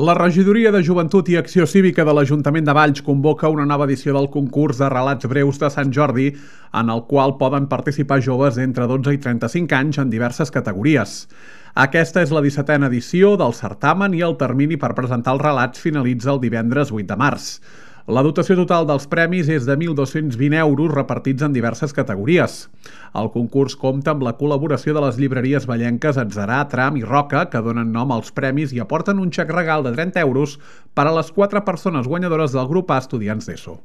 La regidoria de Joventut i Acció Cívica de l'Ajuntament de Valls convoca una nova edició del concurs de relats breus de Sant Jordi, en el qual poden participar joves entre 12 i 35 anys en diverses categories. Aquesta és la 17a edició del certamen i el termini per presentar els relats finalitza el divendres 8 de març. La dotació total dels premis és de 1.220 euros repartits en diverses categories. El concurs compta amb la col·laboració de les llibreries ballenques Atzarà, Tram i Roca, que donen nom als premis i aporten un xec regal de 30 euros per a les quatre persones guanyadores del grup A Estudiants d'ESO.